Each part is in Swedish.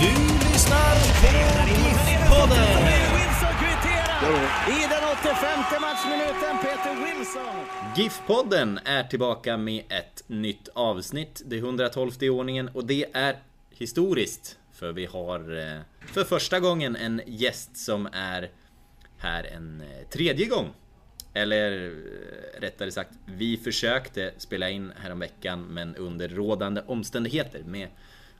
Du lyssnar på GIF-podden. I den 85 matchminuten, Peter Wilson. GIF-podden är tillbaka med ett nytt avsnitt. Det 112 i ordningen och det är historiskt. För vi har eh, för första gången en gäst som är här en eh, tredje gång. Eller eh, rättare sagt, vi försökte spela in häromveckan men under rådande omständigheter med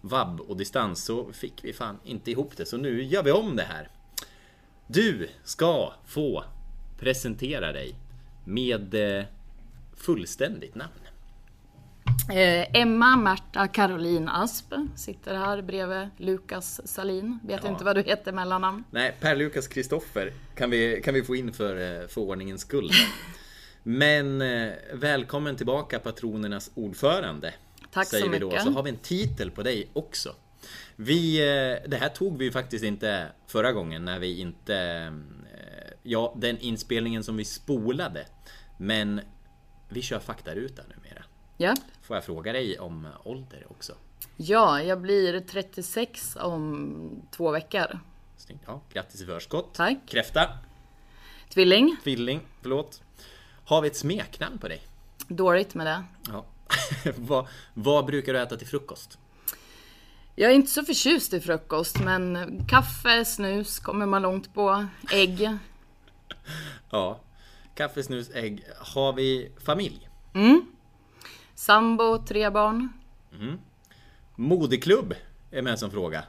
vab och distans så fick vi fan inte ihop det. Så nu gör vi om det här. Du ska få presentera dig med eh, fullständigt namn. Eh, Emma Märta Caroline Asp sitter här bredvid Lukas Salin. Vet Ja. inte vad du heter mellannamn. Nej, Per-Lukas Kristoffer kan vi, kan vi få in för, eh, för ordningens skull. Men välkommen tillbaka patronernas ordförande. Tack säger så vi då. mycket. Så har vi en titel på dig också. Vi, eh, det här tog vi faktiskt inte förra gången när vi inte... eh, Ja, den inspelningen som vi spolade. Men vi kör faktaruta numera. Ja. Får jag fråga dig om ålder också? ja, jag blir 36 om två veckor. Snyggt. Ja, grattis i förskott. Tack. Kräfta. Tvilling. Tvilling. Förlåt. Har vi ett smeknamn på dig? Dåligt med det. Ja. vad, vad brukar du äta till frukost? Jag är inte så förtjust i frukost, men kaffe, snus kommer man långt på. Ägg. Ja. Kaffe, snus, ägg. Har vi familj? Sambo, tre barn. Modeklubb är med som fråga.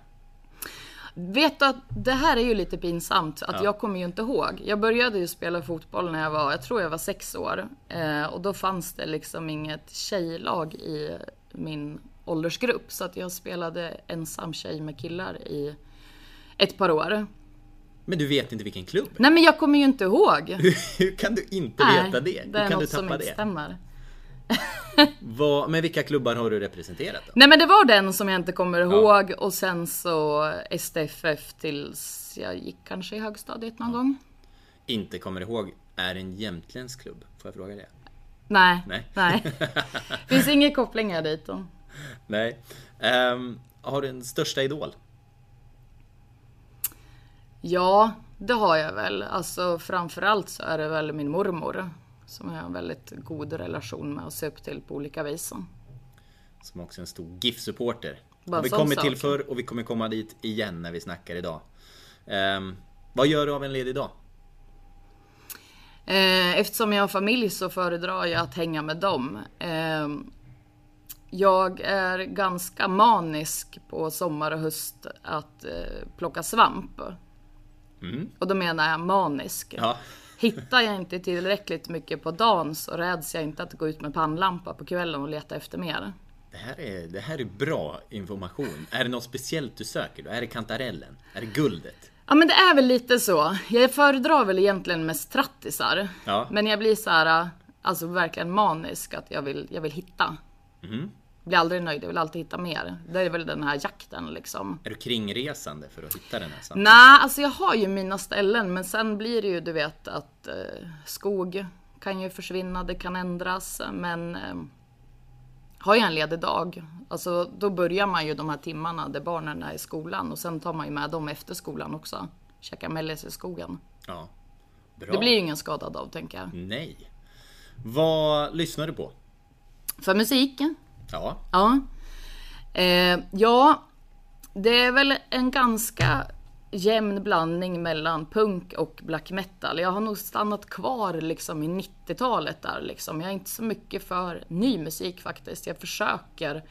Vet du att det här är ju lite pinsamt att Ja. jag kommer ju inte ihåg. Jag började ju spela fotboll när jag var, jag tror jag var sex år. Eh, och då fanns det liksom inget tjejlag i min åldersgrupp. Så att jag spelade ensam tjej med killar i ett par år. Men du vet inte vilken klubb? Nej men jag kommer ju inte ihåg. Hur kan du inte Nej, veta det? Hur det är kan du något som tappa inte det? stämmer. Vad, men vilka klubbar har du representerat då? Nej men det var den som jag inte kommer ihåg och sen så STFF tills jag gick kanske i högstadiet någon gång. Inte kommer ihåg. Är en jämtländsk klubb? Får jag fråga det? Nej, Nej. nej. Finns inga kopplingar dit då. Nej. Ehm, har du en största idol? Ja, det har jag väl. Alltså framförallt så är det väl min mormor. Som jag har en väldigt god relation med och ser upp till på olika vis. Som också är en stor GIF-supporter. Har vi kommit till förr och vi kommer komma dit igen när vi snackar idag. Ehm, vad gör du av en ledig dag? Eh, Eftersom jag har familj så föredrar jag att hänga med dem. Eh, Jag är ganska manisk på sommar och höst att eh, plocka svamp. Och då menar jag manisk. Ja. Hittar jag inte tillräckligt mycket på dagen så räds jag inte att gå ut med pannlampa på kvällen och leta efter mer. Det här, är, det här är bra information. Är det något speciellt du söker då? Är det kantarellen? Är det guldet? Ja men det är väl lite så. Jag föredrar väl egentligen mest trattisar. Ja. Men jag blir så här, alltså verkligen manisk att jag vill, jag vill hitta. Mhm. Blir aldrig nöjd, jag vill alltid hitta mer. Det är väl den här jakten liksom. Är du kringresande för att hitta den här svampen? Nej, alltså jag har ju mina ställen men sen blir det ju du vet att eh, skog kan ju försvinna, det kan ändras men eh, har jag en ledig dag, alltså då börjar man ju de här timmarna där barnen är i skolan och sen tar man ju med dem efter skolan också. Käkar mellis i skogen. Ja. Bra. Det blir ju ingen skadad av tänker jag. Nej. Vad lyssnar du på? För musik? Ja. Ja. Eh, ja, det är väl en ganska jämn blandning mellan punk och black metal. Jag har nog stannat kvar liksom i 90-talet där liksom. Jag är inte så mycket för ny musik faktiskt. Jag försöker.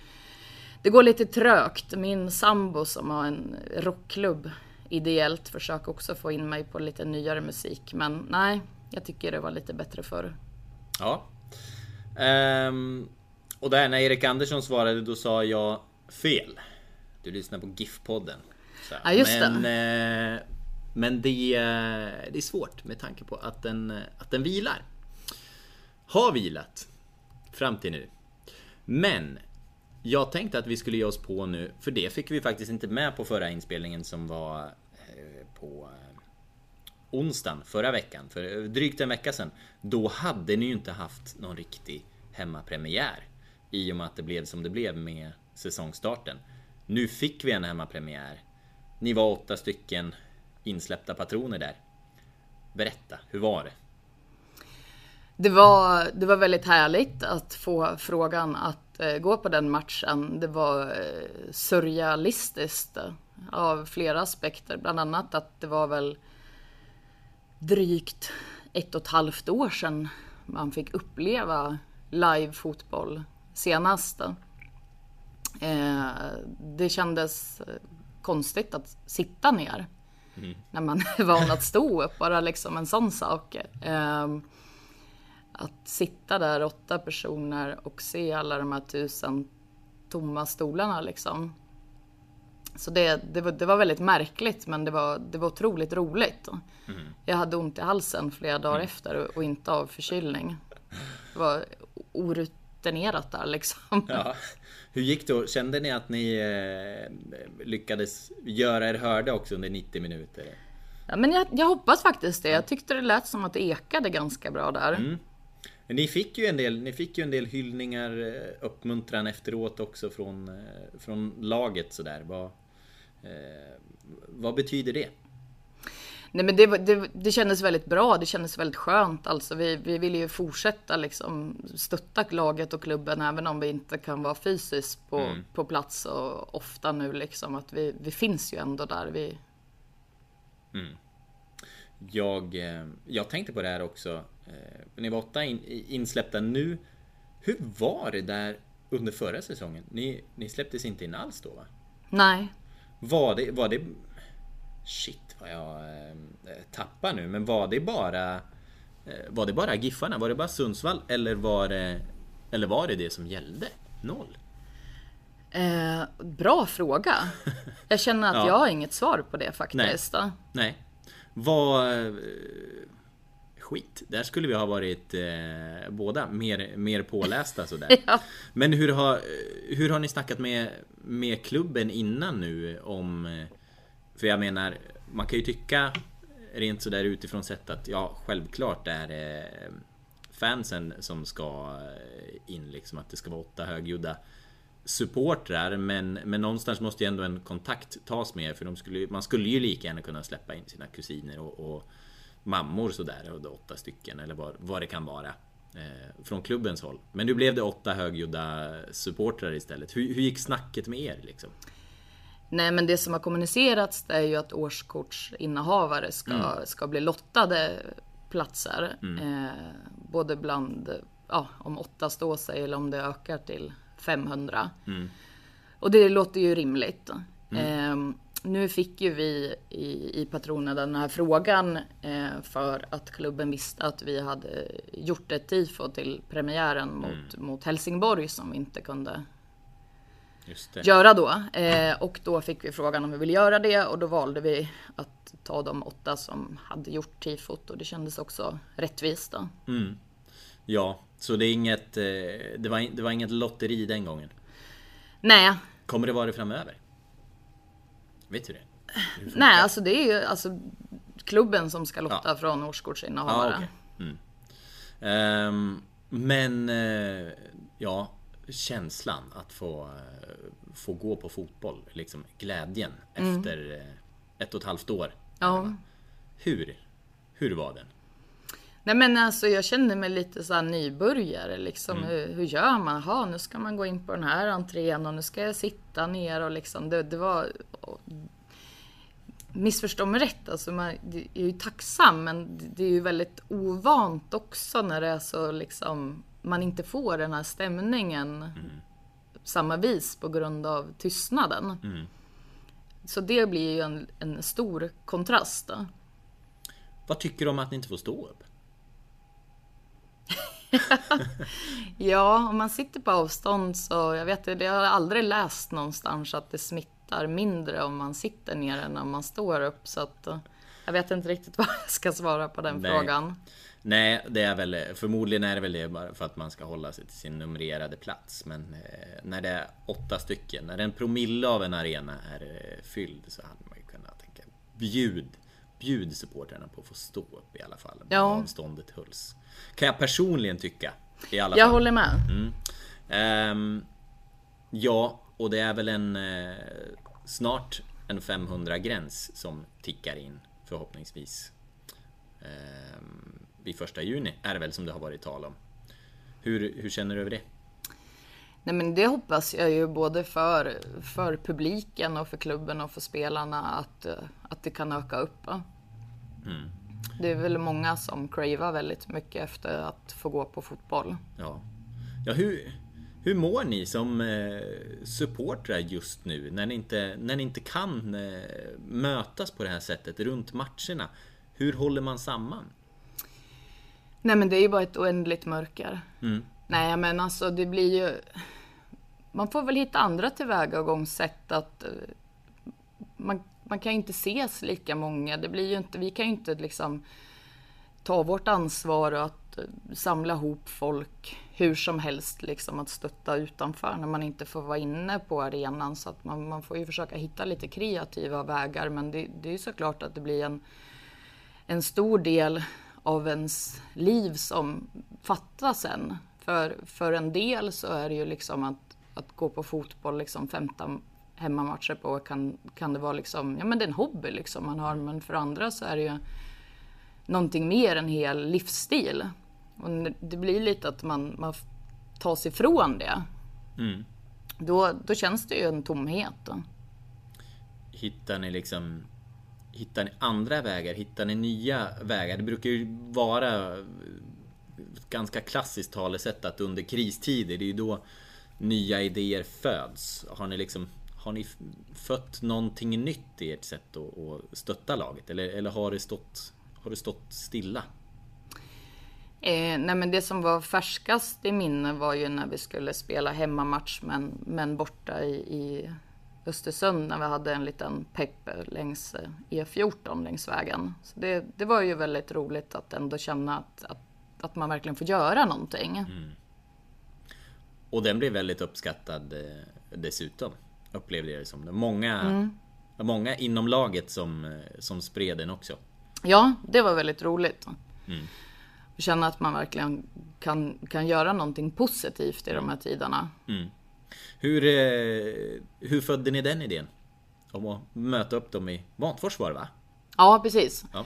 Det går lite trögt. Min sambo som har en rockklubb ideellt försöker också få in mig på lite nyare musik. Men nej, jag tycker det var lite bättre förr. Ja. Um, och där när Erik Andersson svarade då sa jag fel. Du lyssnar på GIF-podden. Ja, just men, det. Eh, men det, det är svårt med tanke på att den, att den vilar. Har vilat fram till nu. Men jag tänkte att vi skulle ge oss på nu, för det fick vi faktiskt inte med på förra inspelningen som var eh, på eh, onsdagen förra veckan, för drygt en vecka sedan. Då hade ni ju inte haft någon riktig hemmapremiär. I och med att det blev som det blev med säsongstarten. Nu fick vi en hemmapremiär. Ni var åtta stycken insläppta patroner där. Berätta, hur var det? Det var, det var väldigt härligt att få frågan att eh, gå på den matchen. Det var eh, surrealistiskt av flera aspekter. Bland annat att det var väl drygt ett och ett halvt år sedan man fick uppleva live fotboll senast. Eh, det kändes konstigt att sitta ner mm. när man är van att stå upp. Bara liksom en sån sak. Eh, att sitta där åtta personer och se alla de här tusen tomma stolarna liksom. Så det, det, var, det var väldigt märkligt men det var, det var otroligt roligt. Mm. Jag hade ont i halsen flera dagar mm. efter och, inte av förkylning. Det var orutinerat där liksom. Ja. Hur gick det? Kände ni att ni eh, lyckades göra er hörda också under 90 minuter? Ja, men jag, jag hoppas faktiskt det. Jag tyckte det lät som att det ekade ganska bra där. Mm. Ni fick ju en del, ni fick ju en del hyllningar, eh, uppmuntran efteråt också från, eh, från laget sådär. Vad, eh, vad betyder det? Nej men det, det, det kändes väldigt bra, det kändes väldigt skönt. Alltså vi, vi vill ju fortsätta liksom stötta laget och klubben även om vi inte kan vara fysiskt på, mm. på plats och ofta nu liksom. Att vi, vi finns ju ändå där. Vi... Mm. Jag, eh, jag tänkte på det här också. Eh, ni var åtta in, insläppta nu. Hur var det där under förra säsongen? Ni, ni släpptes inte in alls då va? Nej. Var det, var det Shit vad jag eh, tappar nu. Men var det bara eh, Var det bara Giffarna? Var det bara Sundsvall? Eller var det Eller var det det som gällde? Noll? Eh, bra fråga. Jag känner att ja. jag har inget svar på det faktiskt. Nej. Nej. Vad... Eh, skit. Där skulle vi ha varit eh, båda mer, mer pålästa sådär. ja. Men hur har, hur har ni snackat med, med klubben innan nu om för jag menar, man kan ju tycka rent sådär utifrån sett att ja, självklart är det fansen som ska in liksom. Att det ska vara åtta högljudda supportrar men, men någonstans måste ju ändå en kontakt tas med för de skulle, man skulle ju lika gärna kunna släppa in sina kusiner och, och mammor sådär, och åtta stycken eller vad, vad det kan vara. Eh, från klubbens håll. Men nu blev det åtta högljudda supportrar istället. Hur, hur gick snacket med er liksom? Nej men det som har kommunicerats är ju att årskortsinnehavare ska, mm. ska bli lottade platser. Mm. Eh, både bland, ja om åtta står sig eller om det ökar till 500. Mm. Och det låter ju rimligt. Eh, nu fick ju vi i, i patronen den här frågan eh, för att klubben visste att vi hade gjort ett tifo till premiären mot, mm. mot Helsingborg som vi inte kunde göra då. Eh, och då fick vi frågan om vi ville göra det och då valde vi att ta de åtta som hade gjort tifot och det kändes också rättvist. Då. Mm. Ja, så det är inget, eh, det, var, det var inget lotteri den gången? Nej. Kommer det vara det framöver? Vet du det? Nej, alltså det är ju alltså klubben som ska lotta ja. från årskortsinnehavare. Ja, okay. mm. um, men, uh, ja, känslan att få, eh, få gå på fotboll. Liksom glädjen mm. efter eh, ett och ett halvt år. Ja. Hur? Hur var den? Nej men alltså jag känner mig lite så nybörjare liksom. Mm. Hur, hur, gör man? Jaha, nu ska man gå in på den här entrén och nu ska jag sitta ner och liksom det, det var... missförstå mig rätt, alltså man är ju tacksam men det är ju väldigt ovant också när det är så liksom man inte får den här stämningen mm. samma vis på grund av tystnaden. Mm. Så det blir ju en, en stor kontrast. Då. Vad tycker du om att ni inte får stå upp? ja, om man sitter på avstånd så, jag vet inte, jag har aldrig läst någonstans att det smittar mindre om man sitter ner än om man står upp. Så att, jag vet inte riktigt vad jag ska svara på den Nej. frågan. Nej, det är väl förmodligen är det väl det bara för att man ska hålla sig till sin numrerade plats. Men eh, när det är åtta stycken, när en promille av en arena är eh, fylld så hade man ju kunnat tänka bjud, bjud supportrarna på att få stå upp i alla fall. Ja. Avståndet hölls. Kan jag personligen tycka. I alla jag fall. håller med. Mm. Um, ja, och det är väl en eh, snart en 500 gräns som tickar in förhoppningsvis. Um, vid första juni är det väl som det har varit tal om. Hur, hur känner du över det? Nej men det hoppas jag ju både för, för publiken och för klubben och för spelarna att, att det kan öka upp. Mm. Det är väl många som cravar väldigt mycket efter att få gå på fotboll. Ja, ja hur, hur mår ni som eh, supportrar just nu när ni inte, när ni inte kan eh, mötas på det här sättet runt matcherna? Hur håller man samman? Nej men det är ju bara ett oändligt mörker. Mm. Nej men alltså det blir ju... Man får väl hitta andra tillvägagångssätt att... Eh, man, man kan ju inte ses lika många. Det blir ju inte, vi kan ju inte liksom ta vårt ansvar och att samla ihop folk hur som helst liksom att stötta utanför när man inte får vara inne på arenan. Så att man, man får ju försöka hitta lite kreativa vägar men det, det är ju såklart att det blir en, en stor del av ens liv som fattas sen. För, för en del så är det ju liksom att, att gå på fotboll liksom 15 hemmamatcher på kan, kan det vara liksom, ja men det är en hobby liksom man har. Men för andra så är det ju någonting mer, en hel livsstil. Och det blir lite att man, man tar sig ifrån det. Mm. Då, då känns det ju en tomhet. Då. Hittar ni liksom Hittar ni andra vägar? Hittar ni nya vägar? Det brukar ju vara ett ganska klassiskt talesätt att under kristider, det är ju då nya idéer föds. Har ni liksom har ni fött någonting nytt i ert sätt att, att stötta laget? Eller, eller har, det stått, har det stått stilla? Eh, nej men det som var färskast i minne var ju när vi skulle spela hemmamatch men, men borta i, i Östersund när vi hade en liten pepp längs E14 eh, längs vägen. Så det, det var ju väldigt roligt att ändå känna att, att, att man verkligen får göra någonting. Mm. Och den blev väldigt uppskattad eh, dessutom, upplevde jag det som. Många, mm. många inom laget som, eh, som spred den också. Ja, det var väldigt roligt. Mm. Känna att man verkligen kan, kan göra någonting positivt i de här tiderna. Mm. Hur, eh, hur födde ni den idén? Om att möta upp dem i Vantfors var det va? Ja, precis. Ja.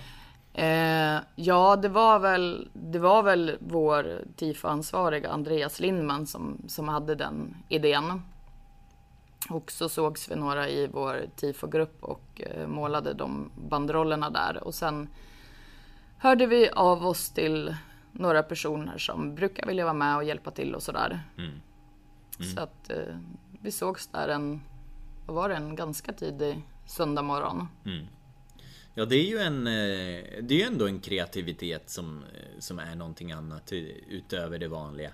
Eh, ja, det var väl, det var väl vår TIFO-ansvariga Andreas Lindman som, som hade den idén. Och så sågs vi några i vår TIFO-grupp och eh, målade de banderollerna där. Och sen hörde vi av oss till några personer som brukar vilja vara med och hjälpa till och sådär. Mm. Mm. Så att eh, vi sågs där en, vad var det, en ganska tidig söndag morgon. Mm. Ja det är ju en, eh, det är ju ändå en kreativitet som, eh, som är någonting annat utöver det vanliga.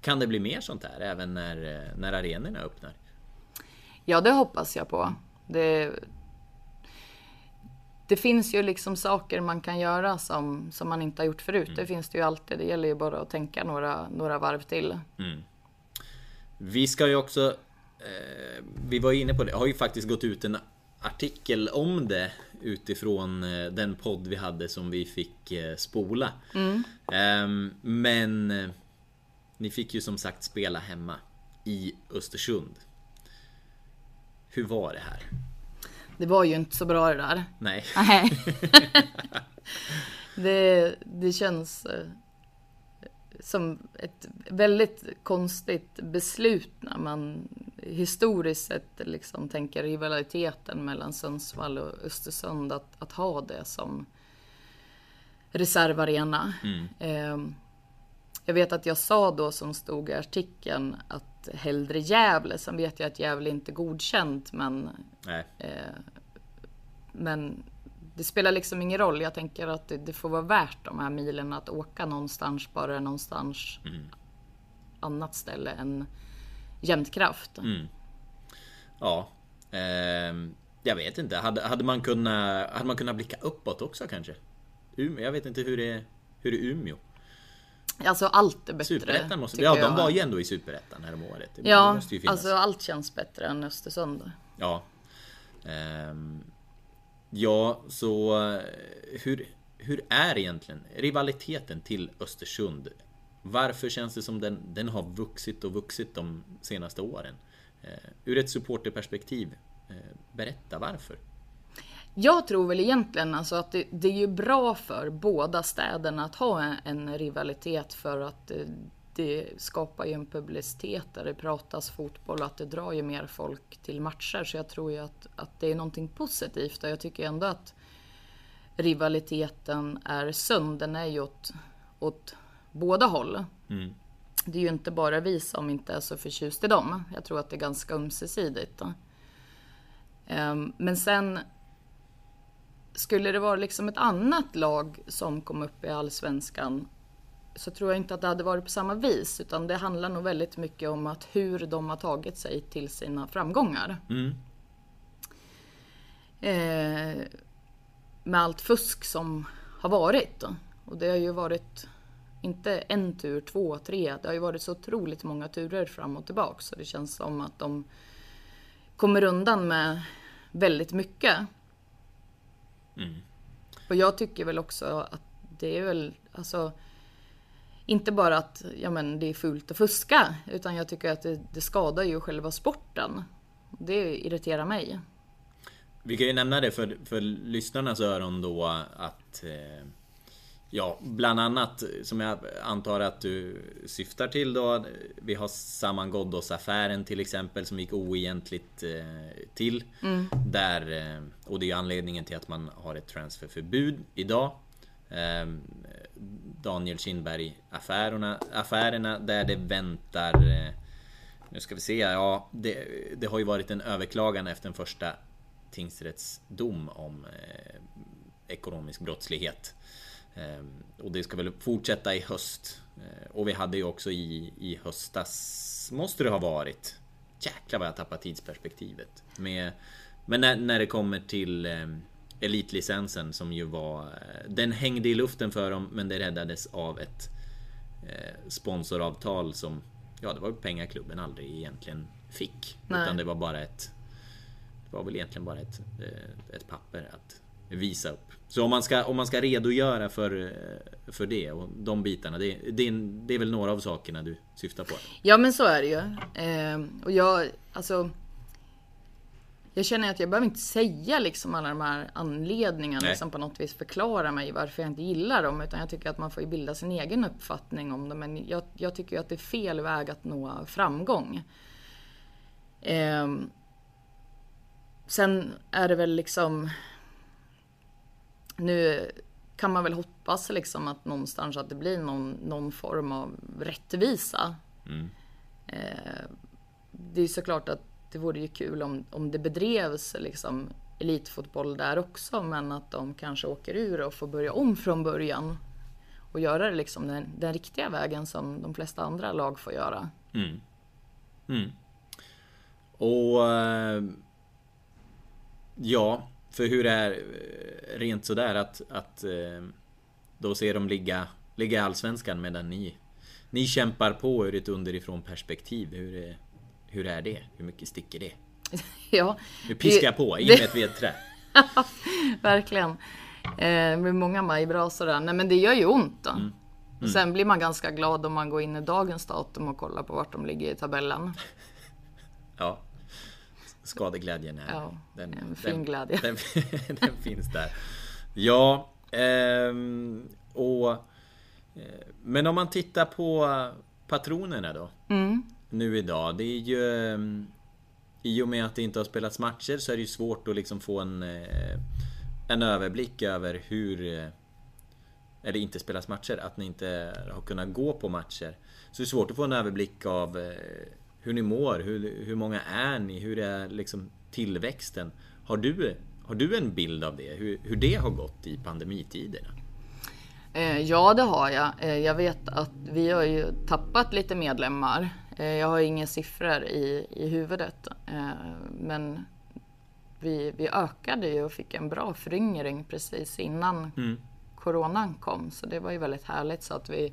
Kan det bli mer sånt här även när, eh, när arenorna öppnar? Ja det hoppas jag på. Det, det finns ju liksom saker man kan göra som, som man inte har gjort förut. Mm. Det finns det ju alltid. Det gäller ju bara att tänka några, några varv till. Mm. Vi ska ju också eh, Vi var inne på det, har ju faktiskt gått ut en artikel om det utifrån eh, den podd vi hade som vi fick eh, spola. Mm. Eh, men ni fick ju som sagt spela hemma i Östersund. Hur var det här? Det var ju inte så bra det där. Nej. det, det känns eh, som ett väldigt konstigt beslut när man historiskt sett liksom tänker rivaliteten mellan Sundsvall och Östersund att, att ha det som reservarena. Mm. Eh, jag vet att jag sa då som stod i artikeln att hellre Gävle. Sen vet jag att Gävle inte är godkänt men eh, men det spelar liksom ingen roll. Jag tänker att det, det, får vara värt de här milen att åka någonstans bara någonstans mm. annat ställe än Jämtkraft. Mm. Ja, eh, jag vet inte. Hade, hade, man kunnat, hade man kunnat blicka uppåt också kanske? Umeå, jag vet inte hur det är, hur det är Umeå. Alltså allt är bättre. Superettan måste... Ja, de var ju ändå i Superettan härom året. Ja, alltså allt känns bättre än Östersund. Ja. Um, ja, så hur, hur är egentligen rivaliteten till Östersund? Varför känns det som den, den har vuxit och vuxit de senaste åren? Uh, ur ett supporterperspektiv, uh, berätta varför. Jag tror väl egentligen alltså att det, det är ju bra för båda städerna att ha en, en rivalitet för att det, det, skapar ju en publicitet där det pratas fotboll och att det drar ju mer folk till matcher. Så jag tror ju att, att det är någonting positivt och jag tycker ändå att rivaliteten är sund. Den är ju åt, åt båda håll. Mm. Det är ju inte bara vi som inte är så förtjust i dem. Jag tror att det är ganska ömsesidigt. Um, men sen skulle det vara liksom ett annat lag som kom upp i allsvenskan så tror jag inte att det hade varit på samma vis. Utan det handlar nog väldigt mycket om att hur de har tagit sig till sina framgångar. Mm. Eh, med allt fusk som har varit. Och det har ju varit inte en tur, två, tre. Det har ju varit så otroligt många turer fram och tillbaka. Så det känns som att de kommer undan med väldigt mycket. Mm. Och jag tycker väl också att det är väl, alltså inte bara att ja, men det är fult att fuska, utan jag tycker att det, det skadar ju själva sporten. Det irriterar mig. Vi kan ju nämna det för, för lyssnarnas öron då att eh, Ja, bland annat som jag antar att du syftar till då. Vi har Saman Ghoddos-affären till exempel som gick oegentligt eh, till. Mm. Där, eh, och det är anledningen till att man har ett transferförbud idag. Eh, Daniel Kindberg-affärerna affärerna där det väntar... Nu ska vi se, ja det, det har ju varit en överklagan efter en första tingsrättsdom om ekonomisk brottslighet. Ehm, och det ska väl fortsätta i höst. Ehm, och vi hade ju också i, i höstas, måste det ha varit. Jäklar vad jag tappat tidsperspektivet. Med, men när, när det kommer till eh, Elitlicensen som ju var... Eh, den hängde i luften för dem men det räddades av ett eh, sponsoravtal som... Ja, det var pengar klubben aldrig egentligen fick. Nej. Utan det var bara ett... Det var väl egentligen bara ett, eh, ett papper att visa upp. Så om man ska, om man ska redogöra för, för det och de bitarna. Det, det, det är väl några av sakerna du syftar på? Ja men så är det ju. Eh, och jag, alltså. Jag känner att jag behöver inte säga liksom alla de här anledningarna Nej. som på något vis förklarar mig varför jag inte gillar dem. Utan jag tycker att man får bilda sin egen uppfattning om dem. Men jag, jag tycker att det är fel väg att nå framgång. Eh, sen är det väl liksom nu kan man väl hoppas liksom att någonstans att det blir någon, någon form av rättvisa. Mm. Eh, det är såklart att det vore ju kul om, om det bedrevs liksom elitfotboll där också men att de kanske åker ur och får börja om från början. Och göra det liksom den, den riktiga vägen som de flesta andra lag får göra. Mm. Mm. Och... Eh, ja, för hur det är eh, rent sådär att, att eh, då ser de ligga, ligga i Allsvenskan medan ni, ni kämpar på ur ett underifrån perspektiv. Hur, hur är det? Hur mycket sticker det? Ja, nu piskar jag på, in med ett vedträ. Verkligen. Eh, med många majbrasor där. Nej men det gör ju ont då. Mm. Mm. Sen blir man ganska glad om man går in i dagens datum och kollar på vart de ligger i tabellen. ja skadeglädjen är... Ja, den, en fin den, glädje. Den, den, finns där. Ja, ehm, och... Eh, men om man tittar på patronerna då. Mm. Nu idag. Det är ju... Ehm, i och med att det inte har spelats matcher så är det ju svårt att liksom få en, eh, en överblick över hur... Eh, eller inte spelas matcher, att ni inte har kunnat gå på matcher. Så det är svårt att få en överblick av eh, hur ni mår, hur, hur många är ni, hur är liksom tillväxten? Har du, har du en bild av det? Hur, hur det har gått i pandemitiderna? Ja, det har jag. Jag vet att vi har ju tappat lite medlemmar Eh, jag har inga siffror i, i huvudet. Eh, men vi, vi ökade ju och fick en bra föryngring precis innan mm. coronan kom. Så det var ju väldigt härligt. Så att vi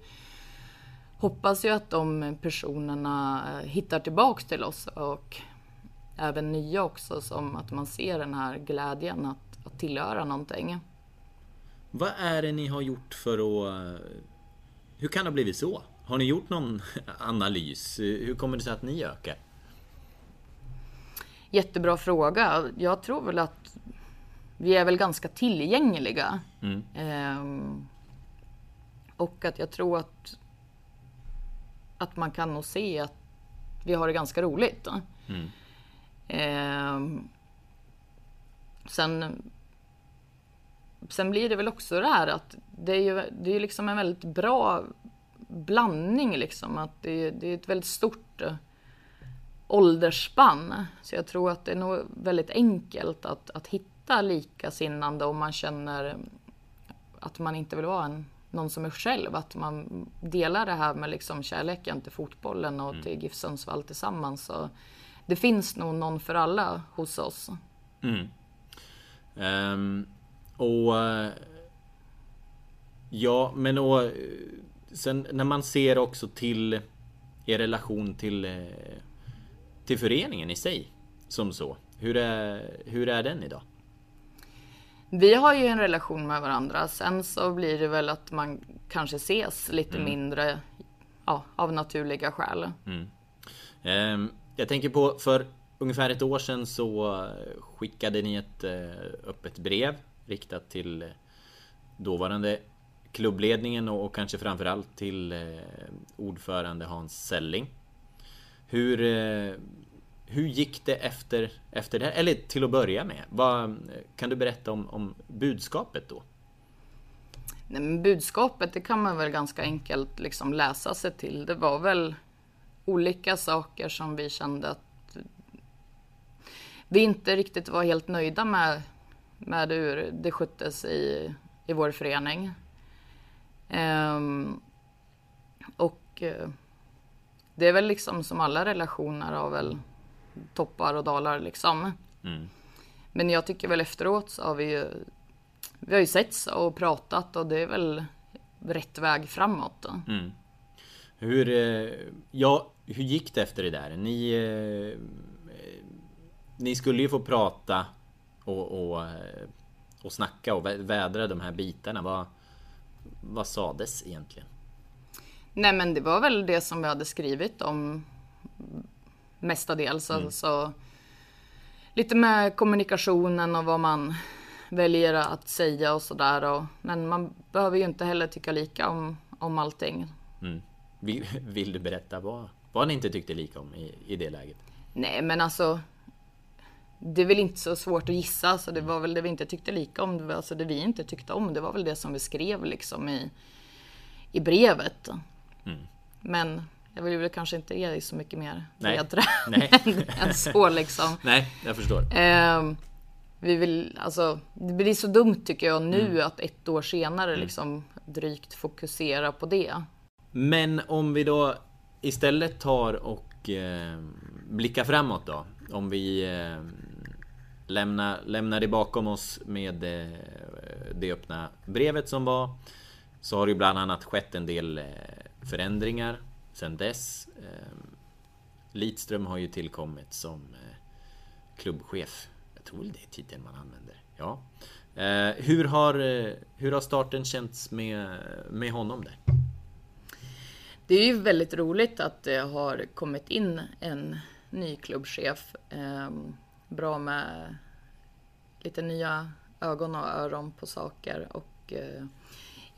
hoppas ju att de personerna eh, hittar tillbaks till oss och även nya också. Som att man ser den här glädjen att, att tillhöra någonting. Vad är det ni har gjort för att... Hur kan det ha blivit så? Har ni gjort någon analys? Hur kommer det sig att ni ökar? Jättebra fråga. Jag tror väl att vi är väl ganska tillgängliga. Mm. Ehm, och att jag tror att, att man kan nog se att vi har det ganska roligt. Mm. Ehm, sen, sen blir det väl också det här att det är ju det är liksom en väldigt bra blandning liksom. Att det, det är ett väldigt stort eh, åldersspann. Så jag tror att det är nog väldigt enkelt att, att hitta likasinnande om man känner att man inte vill vara en, någon som är själv. Att man delar det här med liksom kärleken till fotbollen och mm. till GIF Sundsvall tillsammans. Så det finns nog någon för alla hos oss. Mm. Um, och Ja, men och Sen när man ser också till er relation till, eh, till föreningen i sig som så. Hur är, hur är den idag? Vi har ju en relation med varandra. Sen så blir det väl att man kanske ses lite mm. mindre ja, av naturliga skäl. Mm. Ehm, jag tänker på för ungefär ett år sedan så skickade ni ett eh, öppet brev riktat till dåvarande klubbledningen och, och kanske framförallt till eh, ordförande Hans Selling. Hur, eh, hur gick det efter, efter det här? Eller till att börja med, vad, kan du berätta om, om budskapet då? Nej, men budskapet det kan man väl ganska enkelt liksom läsa sig till. Det var väl olika saker som vi kände att vi inte riktigt var helt nöjda med, med hur det sköttes i, i vår förening. Ehm, och eh, det är väl liksom som alla relationer har väl toppar och dalar liksom. Mm. Men jag tycker väl efteråt så har vi ju, vi har ju setts och pratat och det är väl rätt väg framåt. Mm. Hur, eh, ja, hur gick det efter det där? Ni, eh, ni skulle ju få prata och, och, och snacka och vädra de här bitarna. Vad, vad sades egentligen? Nej men det var väl det som vi hade skrivit om mestadels. Mm. Alltså, lite med kommunikationen och vad man väljer att säga och sådär. Men man behöver ju inte heller tycka lika om, om allting. Mm. Vill, vill, du berätta vad, vad ni inte tyckte lika om i, i det läget? Nej men alltså det är väl inte så svårt att gissa, så det var väl det vi inte tyckte lika om. Det, var, alltså det vi inte tyckte om, det var väl det som vi skrev liksom i, i brevet. Mm. Men jag vill väl kanske inte ge dig så mycket mer ledtråd än så liksom. Nej, jag förstår. Eh, vi vill, alltså, det blir så dumt tycker jag nu mm. att ett år senare mm. liksom drygt fokusera på det. Men om vi då istället tar och eh, blickar framåt då. Om vi eh, lämna, lämna det bakom oss med eh, det öppna brevet som var. Så har det ju bland annat skett en del eh, förändringar sen dess. Ehm, Lidström har ju tillkommit som eh, klubbchef. Jag tror det är titeln man använder. Ja. Ehm, hur har, eh, hur har starten känts med, med honom där? Det är ju väldigt roligt att det har kommit in en ny klubbchef. Ehm, bra med lite nya ögon och öron på saker. Och, eh,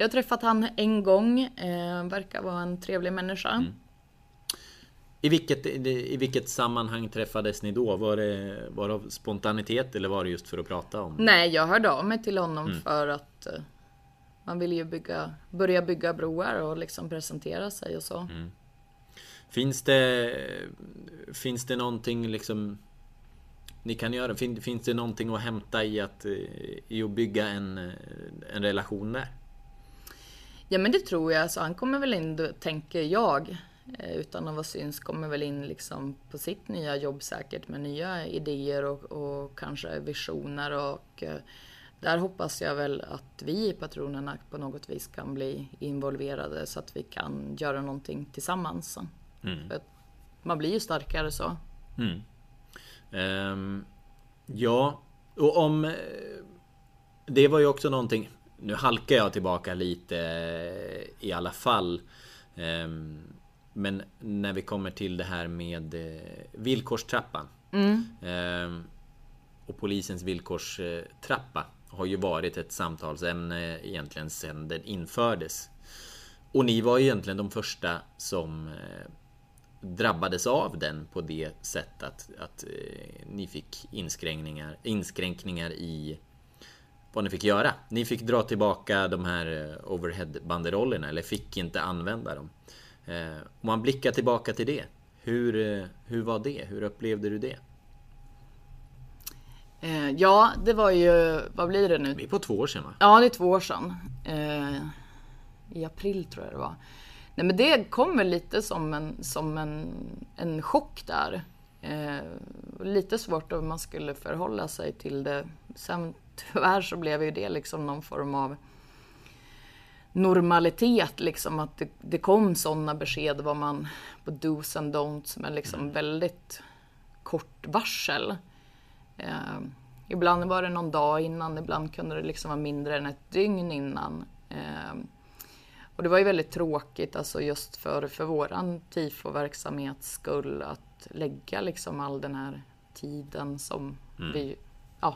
jag har träffat han en gång, eh, verkar vara en trevlig människa. Mm. I vilket, I vilket sammanhang träffades ni då? Var det, var det av spontanitet eller var det just för att prata om? Nej, jag hörde av mig till honom mm. för att uh, man vill ju bygga, börja bygga broar och liksom presentera sig och så. Mm. Finns det Finns det någonting liksom Ni kan göra? Fin, finns det någonting att hämta i att, i att bygga en, en relation där? Ja men det tror jag. Alltså, han kommer väl in, tänker jag, eh, utan att vara syns, kommer väl in liksom på sitt nya jobb säkert med nya idéer och, och kanske visioner och eh, där hoppas jag väl att vi i patronerna på något vis kan bli involverade så att vi kan göra någonting tillsammans. Mm. För man blir ju starkare så. Mm. Um, ja, och om... Eh, det var ju också någonting... Nu halkar jag tillbaka lite eh, i alla fall. Um, men när vi kommer till det här med eh, villkorstrappan. Mm. Um, och polisens villkorstrappa har ju varit ett samtalsämne egentligen sedan den infördes. Och ni var egentligen de första som drabbades av den på det sättet att, att eh, ni fick inskränkningar, inskränkningar i vad ni fick göra. Ni fick dra tillbaka de här eh, overhead-banderollerna eller fick inte använda dem. Eh, om man blickar tillbaka till det. Hur, eh, hur var det? Hur upplevde du det? Ja, det var ju, vad blir det nu? Det är på två år sedan va? Ja, det är två år sedan. I april tror jag det var. Nej men det kommer lite som en, som en, en chock där. Lite svårt om man skulle förhålla sig till det. Sen tyvärr så blev ju det liksom någon form av normalitet liksom att det, det kom sådana besked vad man på dos and don'ts med liksom mm. väldigt kort varsel. Eh, ibland var det någon dag innan, ibland kunde det liksom vara mindre än ett dygn innan. Eh, och det var ju väldigt tråkigt alltså just för, för våran tifo-verksamhets skull att lägga liksom all den här tiden som mm. vi ja,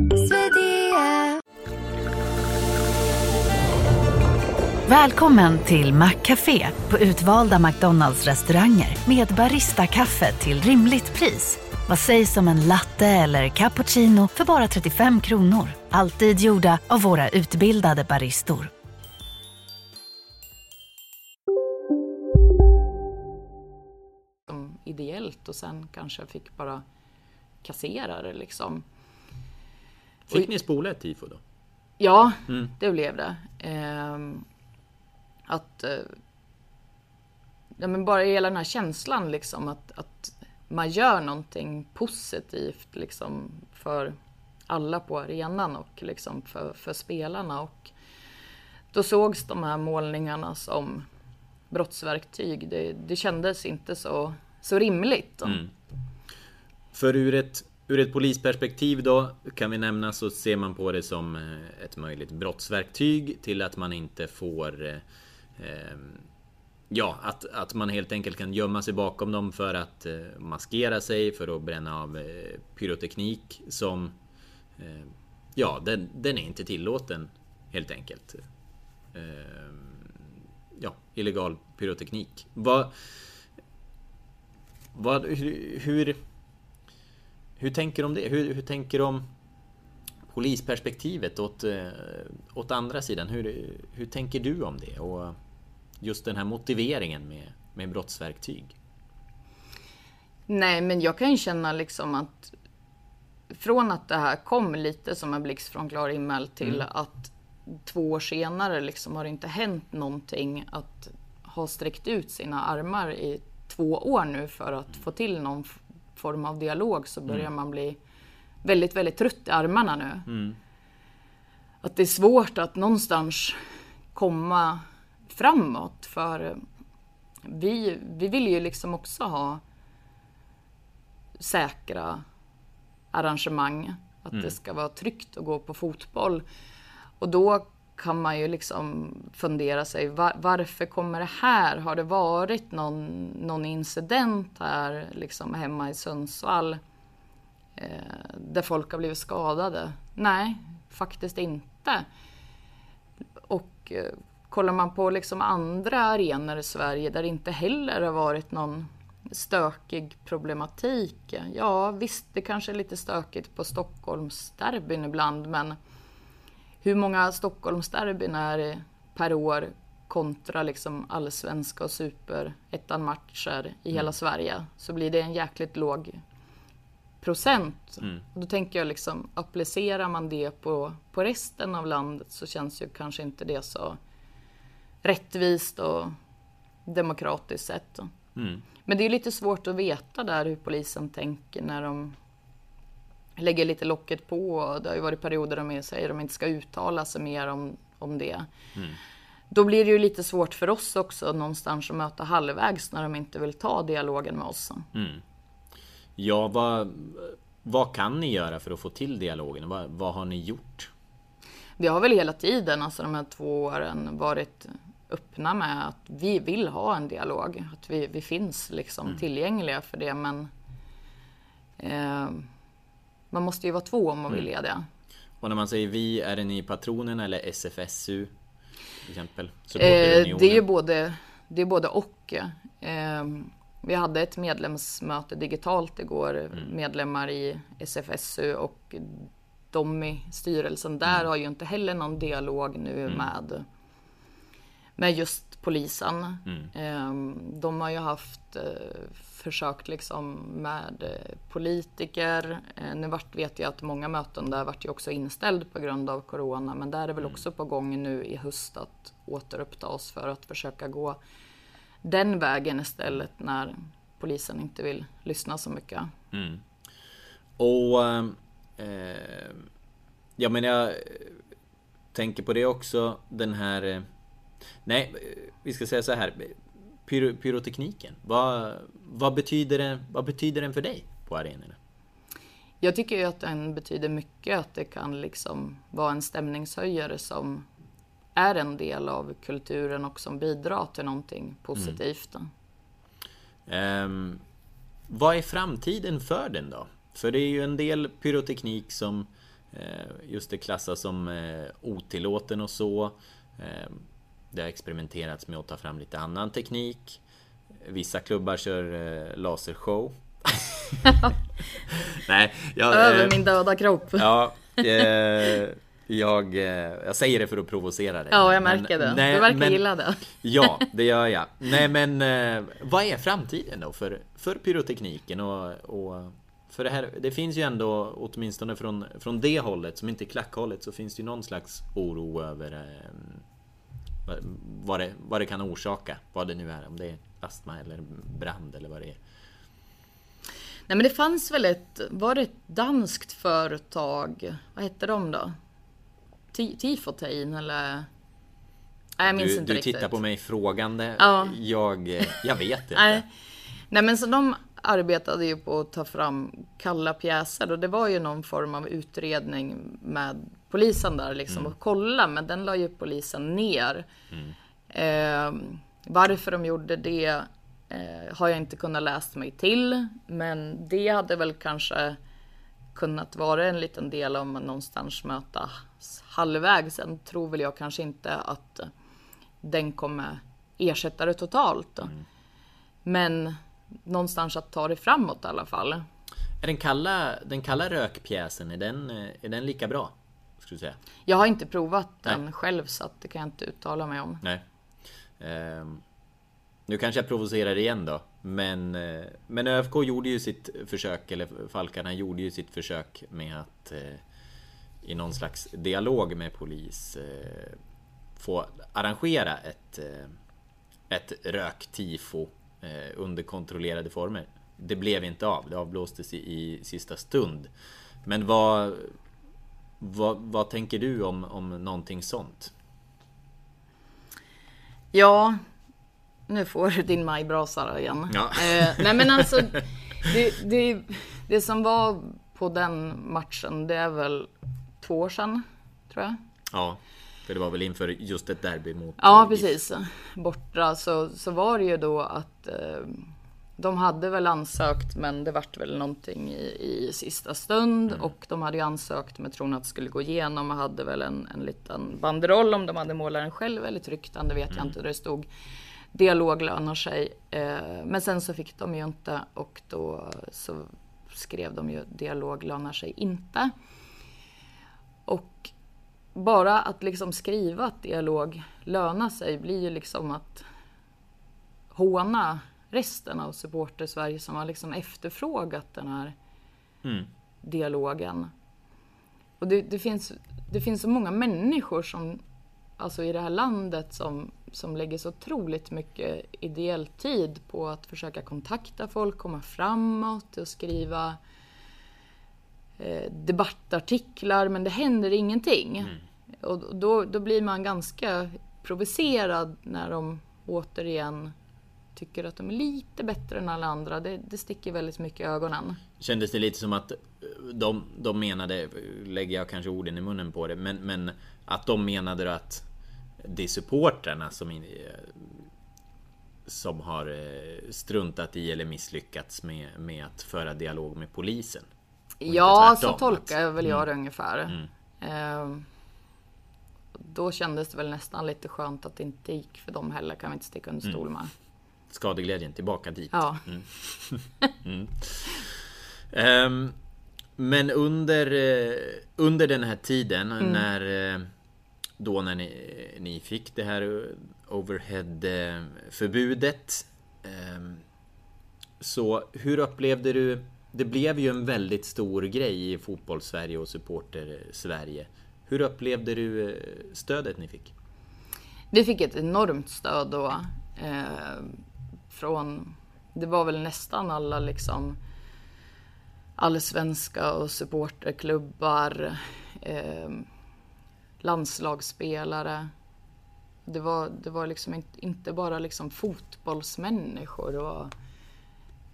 Välkommen till Maccafé på utvalda McDonalds restauranger med Baristakaffe till rimligt pris. Vad sägs om en latte eller cappuccino för bara 35 kronor? Alltid gjorda av våra utbildade baristor. ideellt och sen kanske fick bara kassera det liksom. Fick ni spola ett tifo då? Ja, mm. det blev det. Eh, att... Eh, ja, men bara hela den här känslan liksom att, att man gör någonting positivt liksom för alla på arenan och liksom för, för spelarna. Och då sågs de här målningarna som brottsverktyg. Det, det kändes inte så så rimligt. Mm. För ur ett, ur ett polisperspektiv då kan vi nämna så ser man på det som eh, ett möjligt brottsverktyg till att man inte får eh, Ehm, ja, att, att man helt enkelt kan gömma sig bakom dem för att eh, maskera sig, för att bränna av eh, pyroteknik som... Eh, ja, den, den, är inte tillåten helt enkelt. Ehm, ja, illegal pyroteknik. Vad, vad, hur, hur, hur tänker du om det? Hur, hur tänker du om polisperspektivet åt, eh, åt andra sidan? Hur, hur tänker du om det? Och just den här motiveringen med, med brottsverktyg? Nej, men jag kan ju känna liksom att från att det här kom lite som en blixt från klar himmel till mm. att två år senare liksom har det inte hänt någonting att ha sträckt ut sina armar i två år nu för att få till någon form av dialog så börjar mm. man bli väldigt, väldigt trött i armarna nu. Mm. Att det är svårt att någonstans komma framåt för vi, vi vill ju liksom också ha säkra arrangemang. Att mm. det ska vara tryggt att gå på fotboll. Och då kan man ju liksom fundera sig var, varför kommer det här? Har det varit någon, någon incident här liksom hemma i Sundsvall eh, där folk har blivit skadade? Nej, faktiskt inte. Och eh, kollar man på liksom andra arenor i Sverige där det inte heller har varit någon stökig problematik. Ja visst, det kanske är lite stökigt på Stockholmsderbyn ibland men hur många Stockholmsderbyn är det per år kontra liksom allsvenska och superettan-matcher i mm. hela Sverige så blir det en jäkligt låg procent. Mm. Och då tänker jag liksom, applicerar man det på, på resten av landet så känns ju kanske inte det så rättvist och demokratiskt sett. Mm. Men det är lite svårt att veta där hur polisen tänker när de lägger lite locket på. Det har ju varit perioder där de säger att de inte ska uttala sig mer om, om det. Mm. Då blir det ju lite svårt för oss också någonstans att möta halvvägs när de inte vill ta dialogen med oss. Mm. Ja, vad, vad kan ni göra för att få till dialogen? Vad, vad har ni gjort? Vi har väl hela tiden, alltså de här två åren, varit öppna med att vi vill ha en dialog. Att vi, vi finns liksom mm. tillgängliga för det. Men eh, man måste ju vara två om man vill mm. det. Och när man säger vi, är det ni patronen eller SFSU? Till exempel? Eh, det är ju både, det är både och. Eh, vi hade ett medlemsmöte digitalt igår, mm. medlemmar i SFSU och de i styrelsen där mm. har ju inte heller någon dialog nu mm. med med just polisen. Mm. Ehm, de har ju haft eh, försökt liksom med eh, politiker. Eh, nu vart, vet jag att många möten där vart ju också inställd på grund av corona. Men där är väl mm. också på gång nu i höst att återuppta oss för att försöka gå den vägen istället när polisen inte vill lyssna så mycket. Mm. Och eh, ja men jag tänker på det också den här Nej, vi ska säga så här. Pyro, pyrotekniken. Vad, vad, betyder den, vad betyder den för dig på arenorna? Jag tycker ju att den betyder mycket. Att det kan liksom vara en stämningshöjare som är en del av kulturen och som bidrar till någonting positivt. Mm. Um, vad är framtiden för den då? För det är ju en del pyroteknik som uh, just det klassas som uh, otillåten och så. Det har experimenterats med att ta fram lite annan teknik. Vissa klubbar kör eh, lasershow. Nej, jag, Över eh, min döda kropp. ja, eh, jag, eh, jag säger det för att provocera dig. Ja, jag märker men, det. Nej, du verkar men, gilla det. ja, det gör jag. Nej, men eh, vad är framtiden då för, för pyrotekniken och, och för det här, det finns ju ändå, åtminstone från, från det hållet, som inte är klackhållet, så finns det ju någon slags oro över eh, vad det, vad det kan orsaka. Vad det nu är. Om det är astma eller brand eller vad det är. Nej men det fanns väl ett, var det ett danskt företag? Vad hette de då? Tifotein eller? Nej, jag minns du, inte du riktigt. Du tittar på mig frågande. Ja. Jag, jag vet inte. Nej. Nej men så de arbetade ju på att ta fram kalla pjäser och det var ju någon form av utredning med polisen där liksom mm. och kolla, men den la ju polisen ner. Mm. Eh, varför de gjorde det eh, har jag inte kunnat läsa mig till, men det hade väl kanske kunnat vara en liten del om man någonstans mötas halvvägs. Sen tror väl jag kanske inte att den kommer ersätta det totalt. Mm. Men någonstans att ta det framåt i alla fall. Är den kalla, den kalla rökpjäsen, är den, är den lika bra? Skulle säga. Jag har inte provat den Nej. själv så att det kan jag inte uttala mig om. Nej. Um, nu kanske jag provocerar igen då. Men, uh, men ÖFK gjorde ju sitt försök, eller Falkarna gjorde ju sitt försök med att uh, i någon slags dialog med polis uh, få arrangera ett, ett röktifo under kontrollerade former. Det blev inte av, det avblåstes i, i sista stund. Men vad, vad, vad tänker du om, om någonting sånt? Ja, nu får du din majbrasa igen. Ja. Eh, nej men alltså, det, det, det som var på den matchen, det är väl två år sedan, tror jag. Ja, för det var väl inför just ett derby mot Ja, precis. Borta så, så var det ju då att eh, de hade väl ansökt men det vart väl någonting i, i sista stund och de hade ju ansökt med tron att det skulle gå igenom och hade väl en, en liten banderoll om de hade målaren själv eller tryckt den, det vet jag inte. Där det stod dialog lönar sig. Eh, men sen så fick de ju inte och då så skrev de ju dialog lönar sig inte. Och bara att liksom skriva att dialog lönar sig blir ju liksom att håna resten av supporter Sverige som har liksom efterfrågat den här Mm. dialogen. Och det, det, finns, det finns så många människor som, alltså i det här landet som, som lägger så otroligt mycket ideell tid på att försöka kontakta folk, komma framåt och skriva eh, debattartiklar men det händer ingenting. Och då, då blir man ganska provocerad när de återigen tycker att de är lite bättre än alla andra. Det, det sticker väldigt mycket i ögonen. Kändes det lite som att eh, de, de menade, lägger jag kanske orden i munnen på det, men, men att de menade att det är supportrarna som, in- eh, som har eh, struntat i eller misslyckats med, med att föra dialog med polisen. Ja, så tolkar jag väl jag det ungefär. Ehm, då kändes det väl nästan lite skönt att det inte gick för dem heller, kan vi inte sticka under stol med. Skadeglädjen tillbaka dit. Ja. Ehm, men under, eh, under den här tiden när eh, då när ni, ni fick det här eh, overhead-förbudet. ehm, Så hur upplevde du? Det blev ju en väldigt stor grej i fotbollssverige och supporter-Sverige. Hur upplevde du stödet ni fick? Vi fick ett enormt stöd då. Eh, från, det var väl nästan alla liksom allsvenska och supporterklubbar. Eh, landslagsspelare. Det var, det var liksom inte, inte bara liksom fotbollsmänniskor. Det var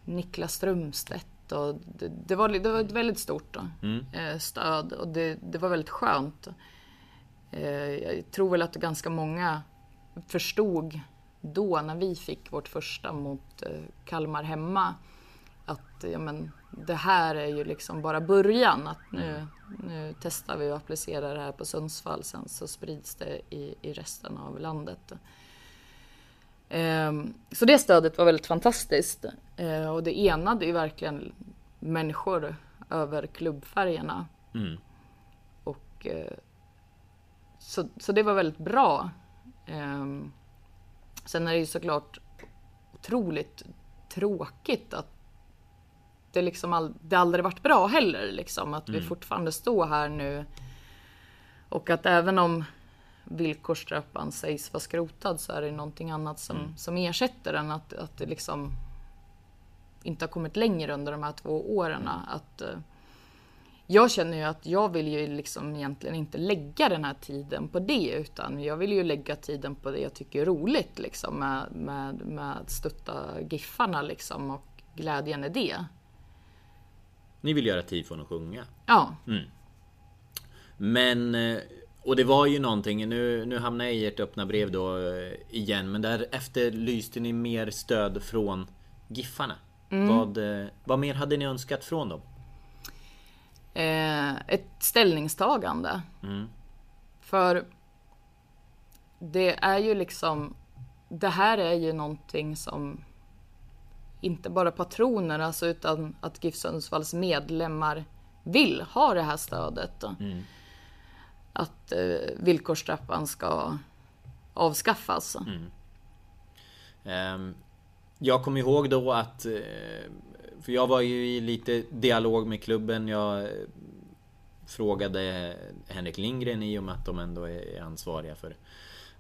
Niklas Strömstedt och det, det, var, det var ett väldigt stort då, eh, stöd och det, det var väldigt skönt. Eh, jag tror väl att ganska många förstod då när vi fick vårt första mot eh, Kalmar hemma att ja, men, det här är ju liksom bara början. Att nu, nu testar vi att applicera det här på Sundsvall sen så sprids det i, i resten av landet. Ehm, Så det stödet var väldigt fantastiskt Eh, och det enade ju verkligen människor över klubbfärgerna. Mm. Och, eh, så, så det var väldigt bra. Ehm, sen är det ju såklart otroligt tråkigt att det liksom all, det aldrig varit bra heller. Liksom, att vi fortfarande står här nu. Och att även om villkorstrappan sägs vara skrotad så är det någonting annat som, som ersätter den. Att, att det liksom inte har kommit längre under de här två åren. Att, eh, jag känner ju att jag vill ju liksom egentligen inte lägga den här tiden på det utan jag vill ju lägga tiden på det jag tycker är roligt liksom med, med, med att stötta Giffarna liksom och glädjen i det. Ni vill göra tifon och sjunga. Ja, Men, eh, och det var ju någonting, nu, nu hamnar jag i ert öppna brev då eh, igen, men där efterlyste ni mer stöd från Giffarna. Vad, eh, vad mer hade ni önskat från dem? Eh, ett ställningstagande. För det är ju liksom, det här är ju någonting som inte bara patroner, alltså, utan att GIF Sundsvalls medlemmar vill ha det här stödet. Att eh, villkorstrappan ska avskaffas. Ehm, Jag kommer ihåg då att eh, För jag var ju i lite dialog med klubben Jag eh, Frågade Henrik Lindgren i och med att de ändå är ansvariga för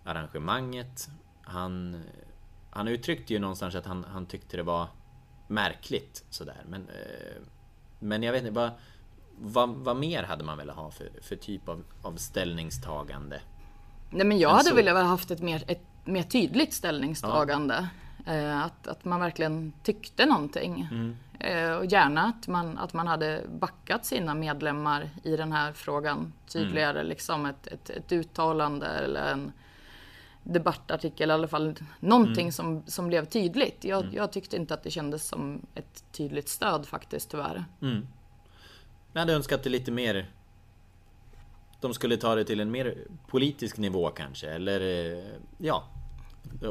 arrangemanget Han Han uttryckte ju någonstans att han, han tyckte det var Märkligt sådär men eh, Men jag vet inte vad vad, vad mer hade man velat ha för, för typ av, av ställningstagande? Nej, men jag hade så. velat ha haft ett mer, ett mer tydligt ställningstagande. Eh, att, att man verkligen tyckte någonting. Eh, och gärna att man, att man hade backat sina medlemmar i den här frågan tydligare. Mm. Liksom ett, ett, ett, uttalande eller en debattartikel, i alla fall någonting mm. som, som blev tydligt. Jag, mm. jag, tyckte inte att det kändes som ett tydligt stöd faktiskt, tyvärr. Mm. Jag hade önskat det lite mer de skulle ta det till en mer politisk nivå kanske, eller eh, ja,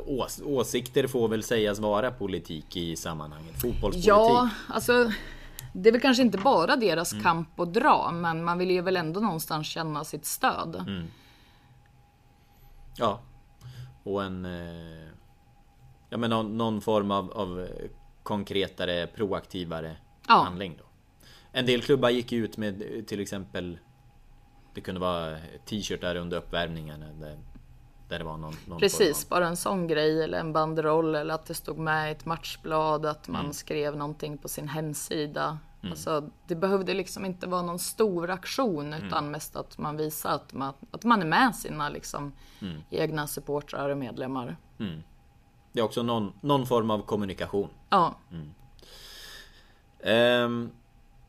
Ås åsikter får väl sägas vara politik i sammanhanget. Fotbollspolitik. Ja, alltså det är väl kanske inte bara deras mm. kamp att dra, men man vill ju väl ändå någonstans känna sitt stöd. Mm. Ja, och en... Eh, ja men någon, någon form av, av, konkretare, proaktivare ja. handling då. En del klubbar gick ut med till exempel Det kunde vara t-shirtar under uppvärmningen där det var någon, någon Precis, bara en sån grej eller en banderoll eller att det stod med i ett matchblad att man mm. skrev någonting på sin hemsida. Mm. Alltså, det behövde liksom inte vara någon stor aktion mm. utan mest att man visar att man, att man är med sina liksom, mm. egna supportrar och medlemmar. Mm. Det är också någon, någon form av kommunikation. Ja. Um,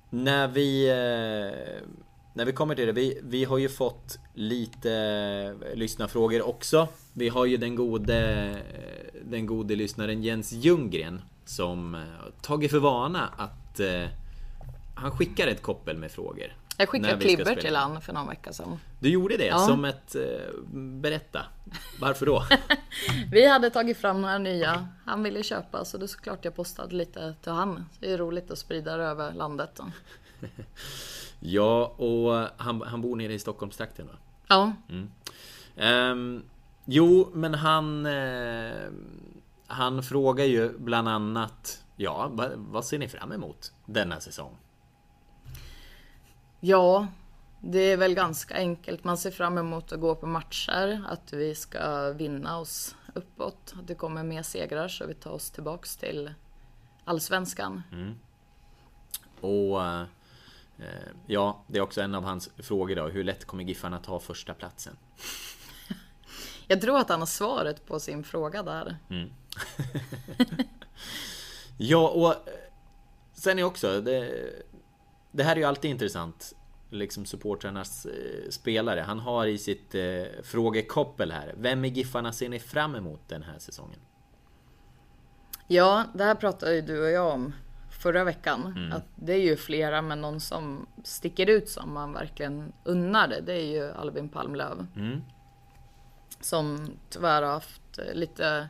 när vi uh, när vi kommer till det, vi, vi har ju fått lite eh, lyssnarfrågor också. Vi har ju den gode, eh, den gode lyssnaren Jens Ljunggren som eh, tagit för vana att han skickar ett koppel med frågor. Jag skickade klibber till han för någon vecka sedan. Du gjorde det? Ja. Som ett... Eh, berätta. Varför då? vi hade tagit fram några nya. Han ville köpa så det är såklart jag postade lite till han. Det är roligt att sprida det över landet. Ja, och han, han bor nere i Stockholmstrakten va? Ja. Mm. Um, jo, men han... Uh, han frågar ju bland annat... Ja, vad, vad ser ni fram emot denna säsong? Ja, det är väl ganska enkelt. Man ser fram emot att gå på matcher, att vi ska vinna oss uppåt. Att det kommer mer segrar så vi tar oss tillbaks till Allsvenskan. Mm. Och Eh, ja, det är också en av hans frågor då. Hur lätt kommer Giffarna ta första platsen? Jag tror att han har svaret på sin fråga där. Mm. ja, och eh, sen är också det, det här är ju alltid intressant. Liksom supportrarnas eh, spelare. Han har i sitt eh, frågekoppel här. Vem i Giffarna ser ni fram emot den här säsongen? Ja, det här pratade ju du och jag om förra veckan. Mm. Att det är ju flera, men någon som sticker ut som man verkligen unnar det, det är ju Albin Palmlöv. Mm. Som tyvärr har haft lite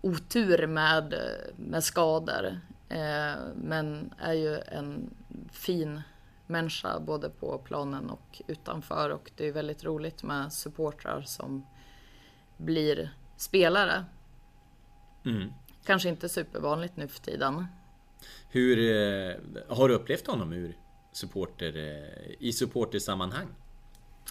otur med, med skador. Eh, men är ju en fin människa både på planen och utanför. Och det är väldigt roligt med supportrar som blir spelare. Mm. Kanske inte supervanligt nu för tiden. Hur eh, har du upplevt honom ur supporter, eh, i supportersammanhang?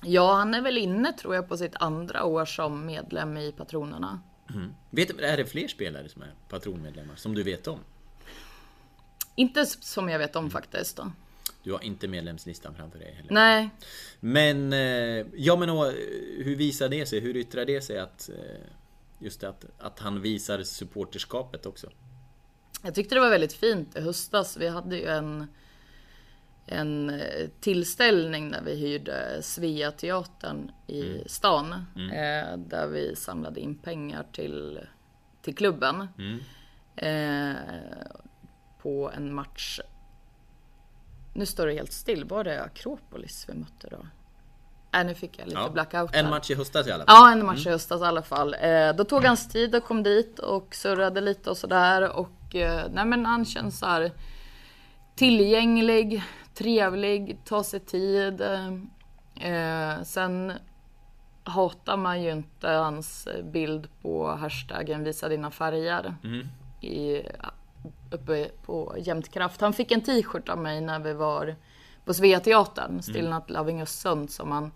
Ja, han är väl inne tror jag på sitt andra år som medlem i Patronerna. Mm. Vet, är det fler spelare som är patronmedlemmar som du vet om? Inte som jag vet om mm. faktiskt. Då. Du har inte medlemslistan framför dig heller? Nej. Men, eh, ja men hur visar det sig? Hur yttrar det sig att Just det, att, att han visar supporterskapet också? Jag tyckte det var väldigt fint i höstas. Vi hade ju en, en eh, tillställning när vi hyrde Svea teatern i mm. stan. Mm. Eh, där vi samlade in pengar till, till klubben. Mm. Eh, på en match. Nu står det helt still. Var det Akropolis vi mötte då? Äh, nu fick jag lite ja. blackout. En match i höstas i alla fall. Ja, en match mm. i höstas i alla fall. Eh, då tog hans tid och kom dit och surrade lite och sådär. Och och eh, nej men han känns så här tillgänglig, trevlig, tar sig tid. Eh, sen hatar man ju inte hans bild på hashtaggen visa dina färger. Mm. I, uppe på Jämtkraft. Han fick en t-shirt av mig när vi var på Sveateatern, Still mm. Not Loving Östersund, som han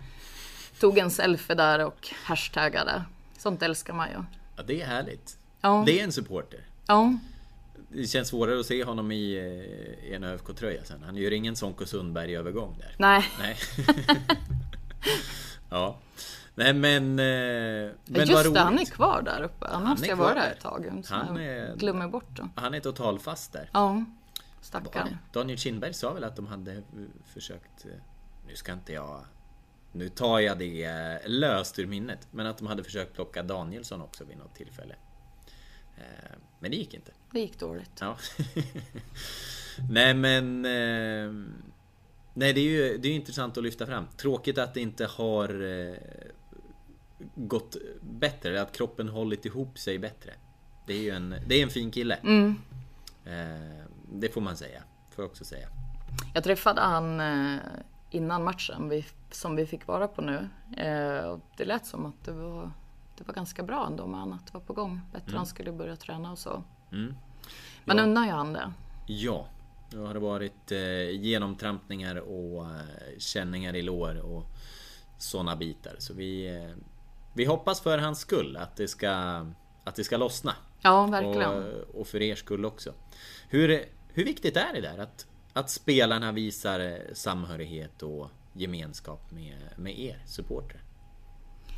tog en selfie där och hashtaggade. Sånt älskar man ju. Ja, det är härligt. Ja. Det är en supporter. Ja det känns svårare att se honom i, eh, i en ÖFK-tröja sen. Han gör ingen Sonko Sundberg-övergång där. Nej. Nej. ja. Nej men... Eh, men Just det, han är kvar där uppe. Han måste ha varit där ett tag. han är, glömmer bort det. Han är totalfast där. Ja. Stackarn. Daniel Kindberg sa väl att de hade försökt... Eh, nu ska inte jag... Nu tar jag det eh, löst ur minnet. Men att de hade försökt plocka Danielsson också vid något tillfälle. Men det gick inte. Det gick dåligt. Ja. Nej men... Nej det är ju det är intressant att lyfta fram. Tråkigt att det inte har gått bättre. Att kroppen hållit ihop sig bättre. Det är ju en, det är en fin kille. Mm. Det får man säga. Får jag också säga. Jag träffade han eh, innan matchen som vi fick vara på nu. Eh, det lät som att det var, det var ganska bra ändå med annat var på gång. Bättre mm. han skulle börja träna och så. Mm. Men ja. unnar ju han det? Ja. Nu har det varit eh, genomtrampningar och känningar i lår och sådana bitar. Så vi, vi hoppas för hans skull att det ska, att det ska lossna. Ja, verkligen. Och, och för er skull också. Hur, hur viktigt är det där att, att spelarna visar samhörighet och gemenskap med, med er supportrar?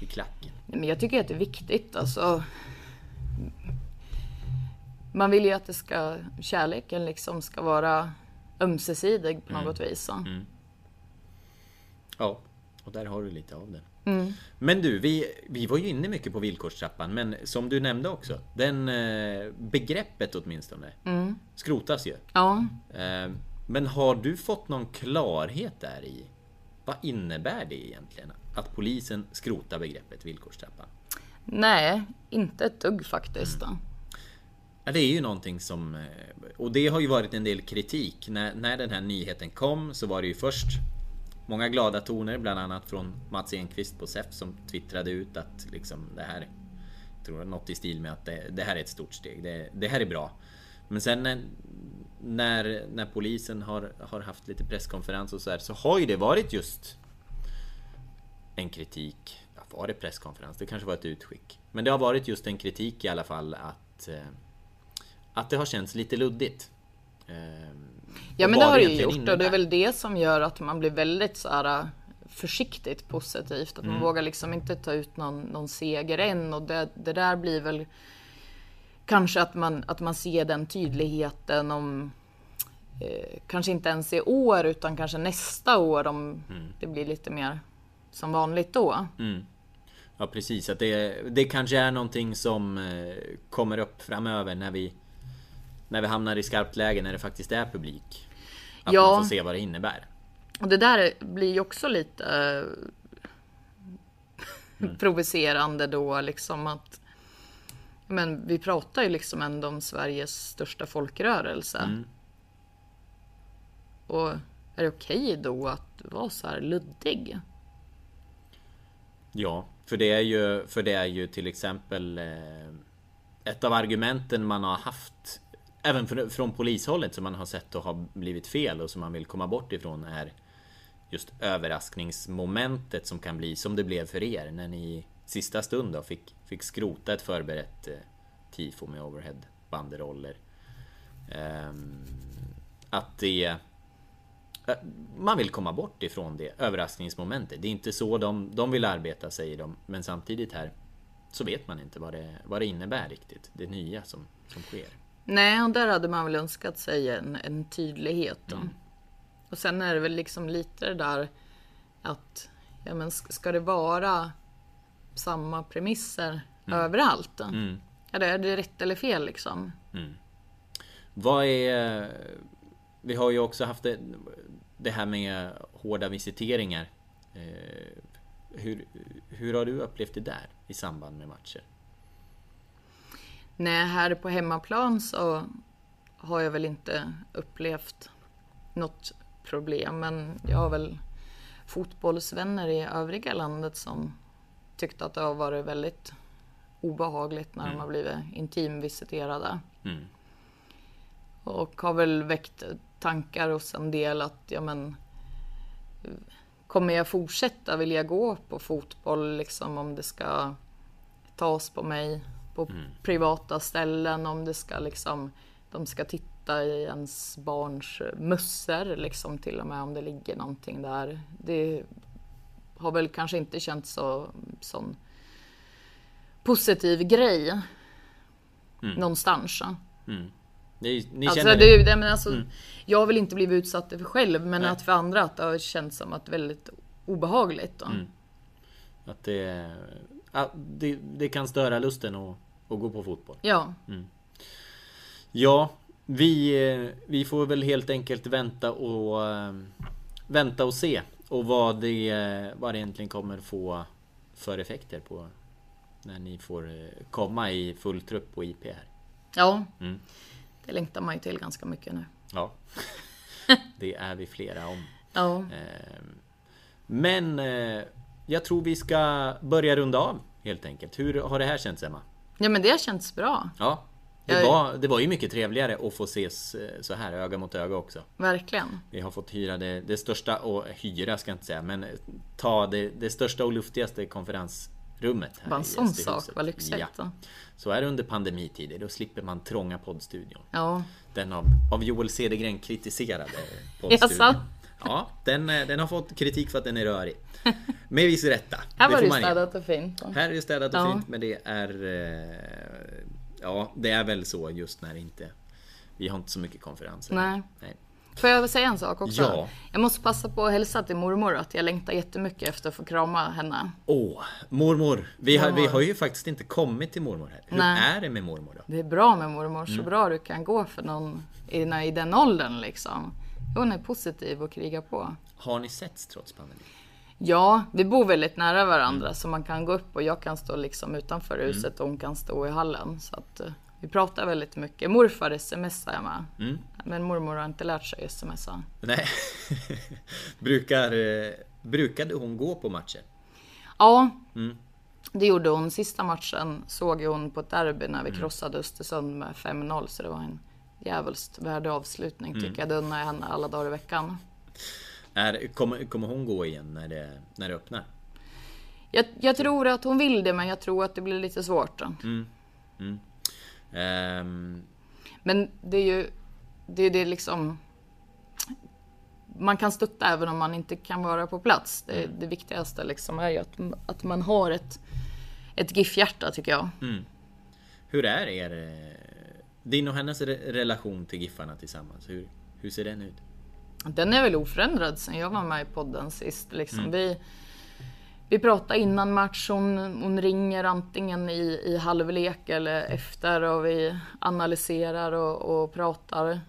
I klacken. Men jag tycker att det är viktigt. Alltså, man vill ju att det ska, kärleken liksom ska vara ömsesidig på något mm. vis. Mm. Ja, och där har du lite av det. Mm. Men du, vi, vi var ju inne mycket på villkorstrappan, men som du nämnde också, den eh, begreppet åtminstone mm. skrotas ju. Ja. Eh, men har du fått någon klarhet där i vad innebär det egentligen? Att polisen skrotar begreppet villkorstrappan? Nej, inte ett dugg faktiskt. Mm. Ja, det är ju någonting som... Eh, och det har ju varit en del kritik. När, när den här nyheten kom så var det ju först Många glada toner, bland annat från Mats Enqvist på SEF som twittrade ut att liksom det här... Jag tror något i stil med att det, det här är ett stort steg. Det, det, här är bra. Men sen när, när, när polisen har, har haft lite presskonferens och så här så har ju det varit just en kritik. Ja, var det presskonferens? Det kanske var ett utskick. Men det har varit just en kritik i alla fall att eh, att det har känts lite luddigt. Eh, Ja men det har det ju gjort innebär. och det är väl det som gör att man blir väldigt så här äh, försiktigt positivt. Att mm. man vågar liksom inte ta ut någon, någon seger än och det, det där blir väl kanske att man, att man ser den tydligheten om eh, kanske inte ens i år utan kanske nästa år om mm. det blir lite mer som vanligt då. Mm. Ja precis, att det, det kanske är någonting som eh, kommer upp framöver när vi när vi hamnar i skarpt läge när det faktiskt är publik. Att ja. man får se vad det innebär. Och det där blir ju också lite mm. provocerande då liksom att men vi pratar ju liksom ändå om Sveriges största folkrörelse. Mm. Och är det okej okay då att vara så här luddig? Ja, för det är ju, för det är ju till exempel eh, ett av argumenten man har haft även från polishållet som man har sett och har blivit fel och som man vill komma bort ifrån är just överraskningsmomentet som kan bli som det blev för er när ni i sista stund då fick, fick skrota ett förberett eh, tifo med overhead banderoller. Um, att det... Eh, man vill komma bort ifrån det överraskningsmomentet. Det är inte så de, de vill arbeta säger de. Men samtidigt här så vet man inte vad det, vad det innebär riktigt. Det nya som, som sker. Nej, och där hade man väl önskat sig en, en tydlighet. Mm. Och sen är det väl liksom lite det där att ja, men ska det vara samma premisser mm. överallt? Mm. Eller är det rätt eller fel liksom? Mm. Vad är... Vi har ju också haft det, det här med hårda visiteringar. Eh, hur, hur har du upplevt det där i samband med matcher? Nej, här på hemmaplan så har jag väl inte upplevt något problem. Men jag har väl fotbollsvänner i övriga landet som tyckt att det har varit väldigt obehagligt när mm. de har blivit intimvisiterade. Mm. Och har väl väckt tankar hos en del att, ja men, kommer jag fortsätta vilja gå på fotboll liksom om det ska tas på mig på mm. privata ställen om det ska liksom de ska titta i ens barns mössor liksom till och med om det ligger någonting där. Det har väl kanske inte känts så sån positiv grej mm. någonstans. Mm. Ni, ni Alltså, känner det, det? men alltså, Mm. Jag har väl inte blivit utsatt för själv, men Nej. att för andra att det har känts som att väldigt obehagligt. Mm. Att det, det, det kan störa lusten att, att gå på fotboll. Ja, Mm. Ja, vi, eh, vi får väl helt enkelt vänta och eh, vänta och se och vad det, eh, vad det egentligen kommer få för effekter på när ni får komma i full trupp på IP här. ja. Mm. det längtar man ju till ganska mycket nu. Ja, det är vi flera om. Ja, Eh, Men jag tror vi ska börja runda av helt enkelt. Hur har det här känts Emma? ja men det har känts bra. Ja, det Jag- var, det var ju mycket trevligare att få ses eh, så här öga mot öga också. Verkligen. Vi har fått hyra det, det största, och hyra ska jag inte säga, men ta det, det största och luftigaste konferensrummet. Här Bara en sån sak, vad lyxigt. Ja. Så är det under pandemitider, då slipper man trånga poddstudion. ja. Den av, av Joel Cedergren kritiserade Jaså? Ja, den, eh, den har fått kritik för att den är rörig. Med viss rätta. Här var det ge. städat och fint. då. Här är det städat och Ja. fint men det är... eh, Ja, det är väl så just när inte... Vi har inte så mycket konferenser. Nej. Nej. Får jag säga en sak också? Ja. Jag måste passa på att hälsa till mormor att jag längtar jättemycket efter att få krama henne. Åh, mormor. Vi har, vi Mormor. har ju faktiskt inte kommit till mormor här. Hur Nej. är det med mormor då? Det är bra med mormor, så Mm. bra du kan gå för någon i, i den åldern liksom. Hon är positiv och krigar på. Har ni setts trots pandemin? Ja, vi bor väldigt nära varandra Mm. så man kan gå upp och jag kan stå liksom utanför huset och hon kan stå i hallen. Så att eh, vi pratar väldigt mycket. Morfar smsar jag med. Mm. Men mormor har inte lärt sig smsa. Nej. Brukar, eh, brukade hon gå på matcher? Ja, Mm. det gjorde hon. Sista matchen såg hon på ett derby när vi Mm. krossade Östersund med 5-0. Så det var en jävligt värdig avslutning Mm. tycker jag. Det unnar jag henne alla dagar i veckan. Är, kommer, kommer hon gå igen när det, när det öppnar? Jag, jag tror att hon vill det men jag tror att det blir lite svårt. Mm. Mm. Ehm, Men det är ju det är det liksom. Man kan stötta även om man inte kan vara på plats. Det, det viktigaste liksom är ju att, att man har ett, ett GIF-hjärta tycker jag. mm. Hur är er... Din och hennes re- relation till Giffarna tillsammans? Hur, hur ser den ut? Den är väl oförändrad sen jag var med i podden sist. Liksom. Mm. Vi, vi pratar innan match, hon, hon ringer antingen i, i halvlek eller efter och vi analyserar och, och pratar.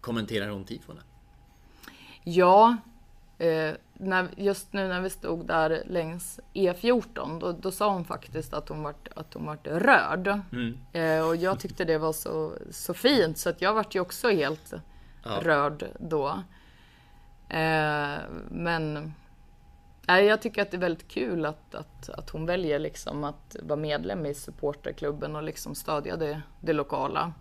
Kommenterar hon tifona? Ja, eh, när, just nu när vi stod där längs E14 då, då sa hon faktiskt att hon vart, att hon vart rörd. Mm. Eh, och jag tyckte det var så, så fint så att jag vart ju också helt Ja. rörd då. Eh, men nej, jag tycker att det är väldigt kul att, att, att hon väljer liksom att vara medlem i supporterklubben och liksom stödja det, det lokala.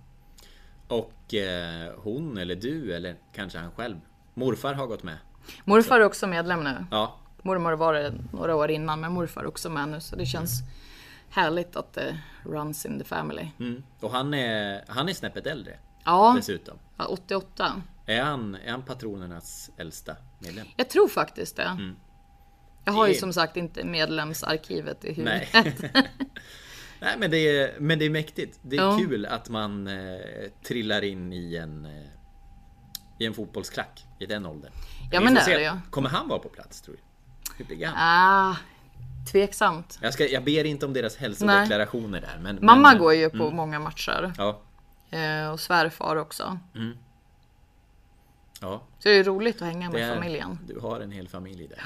Och eh, hon eller du eller kanske han själv? Morfar har gått med? Morfar är också medlem nu. Ja. Mormor var det några år innan men morfar också med nu så det känns härligt att det runs in the family. Mm. Och han är, han är snäppet äldre Ja, dessutom. ja, 88. Är han, är han patronernas äldsta medlem? Jag tror faktiskt det. Mm. Jag har ju som sagt inte medlemsarkivet i Nej. huvudet. Nej men det är, men det är mäktigt. Det är Ja. kul att man eh, trillar in i en eh, I en fotbollsklack i den åldern. Ja, men det är det ju. Kommer han vara på plats tror du? Hur blir han? ah, tveksamt. Jag, ska, jag ber inte om deras hälsodeklarationer där men Mamma men, går ju på mm. många matcher. Ja. Eh, och svärfar också. Mm. Ja. Så det är roligt att hänga med är- familjen. Du har en hel familj där.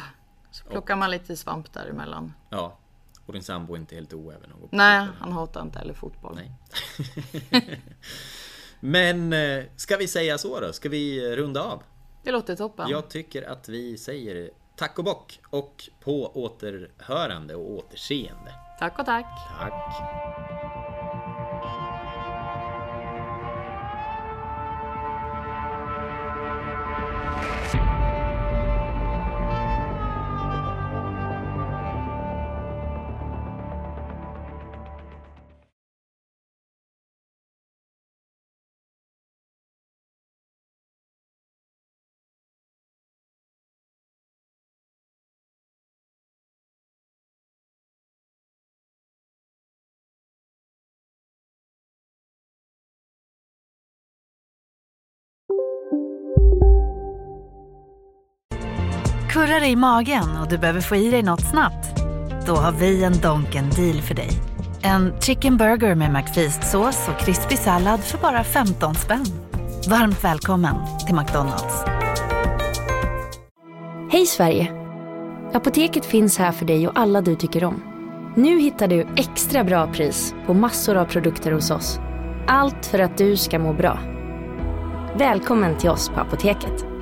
Så plockar man lite svamp däremellan. Ja. Och din sambo är inte helt oäven att gå på Nej, fotboll. han hatar inte heller fotboll. Nej. Men eh, ska vi säga så då? Ska vi runda av? Det låter toppen. Jag tycker att vi säger tack och bock och på återhörande och återseende. Tack och tack. Tack. Kurrar i magen och du behöver få i dig något snabbt? Då har vi en Donken deal för dig. En chicken burger med McFeast-sås och krispig sallad för bara 15 spänn. Varmt välkommen till McDonalds. Hej Sverige! Apoteket finns här för dig och alla du tycker om. Nu hittar du extra bra pris på massor av produkter hos oss. Allt för att du ska må bra. Välkommen till oss på Apoteket.